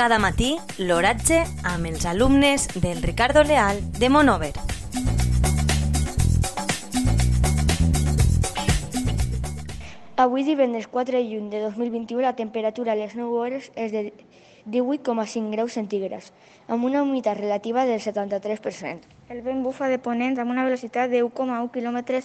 Cada matí l'oratge amb els alumnes del Ricardo Leal de Monover. Avui divendres 4 de juny de 2021 la temperatura a les 9 hores és de 18,5 graus centígrads, amb una humitat relativa del 73%. El vent bufa de ponent amb una velocitat de 1,1 km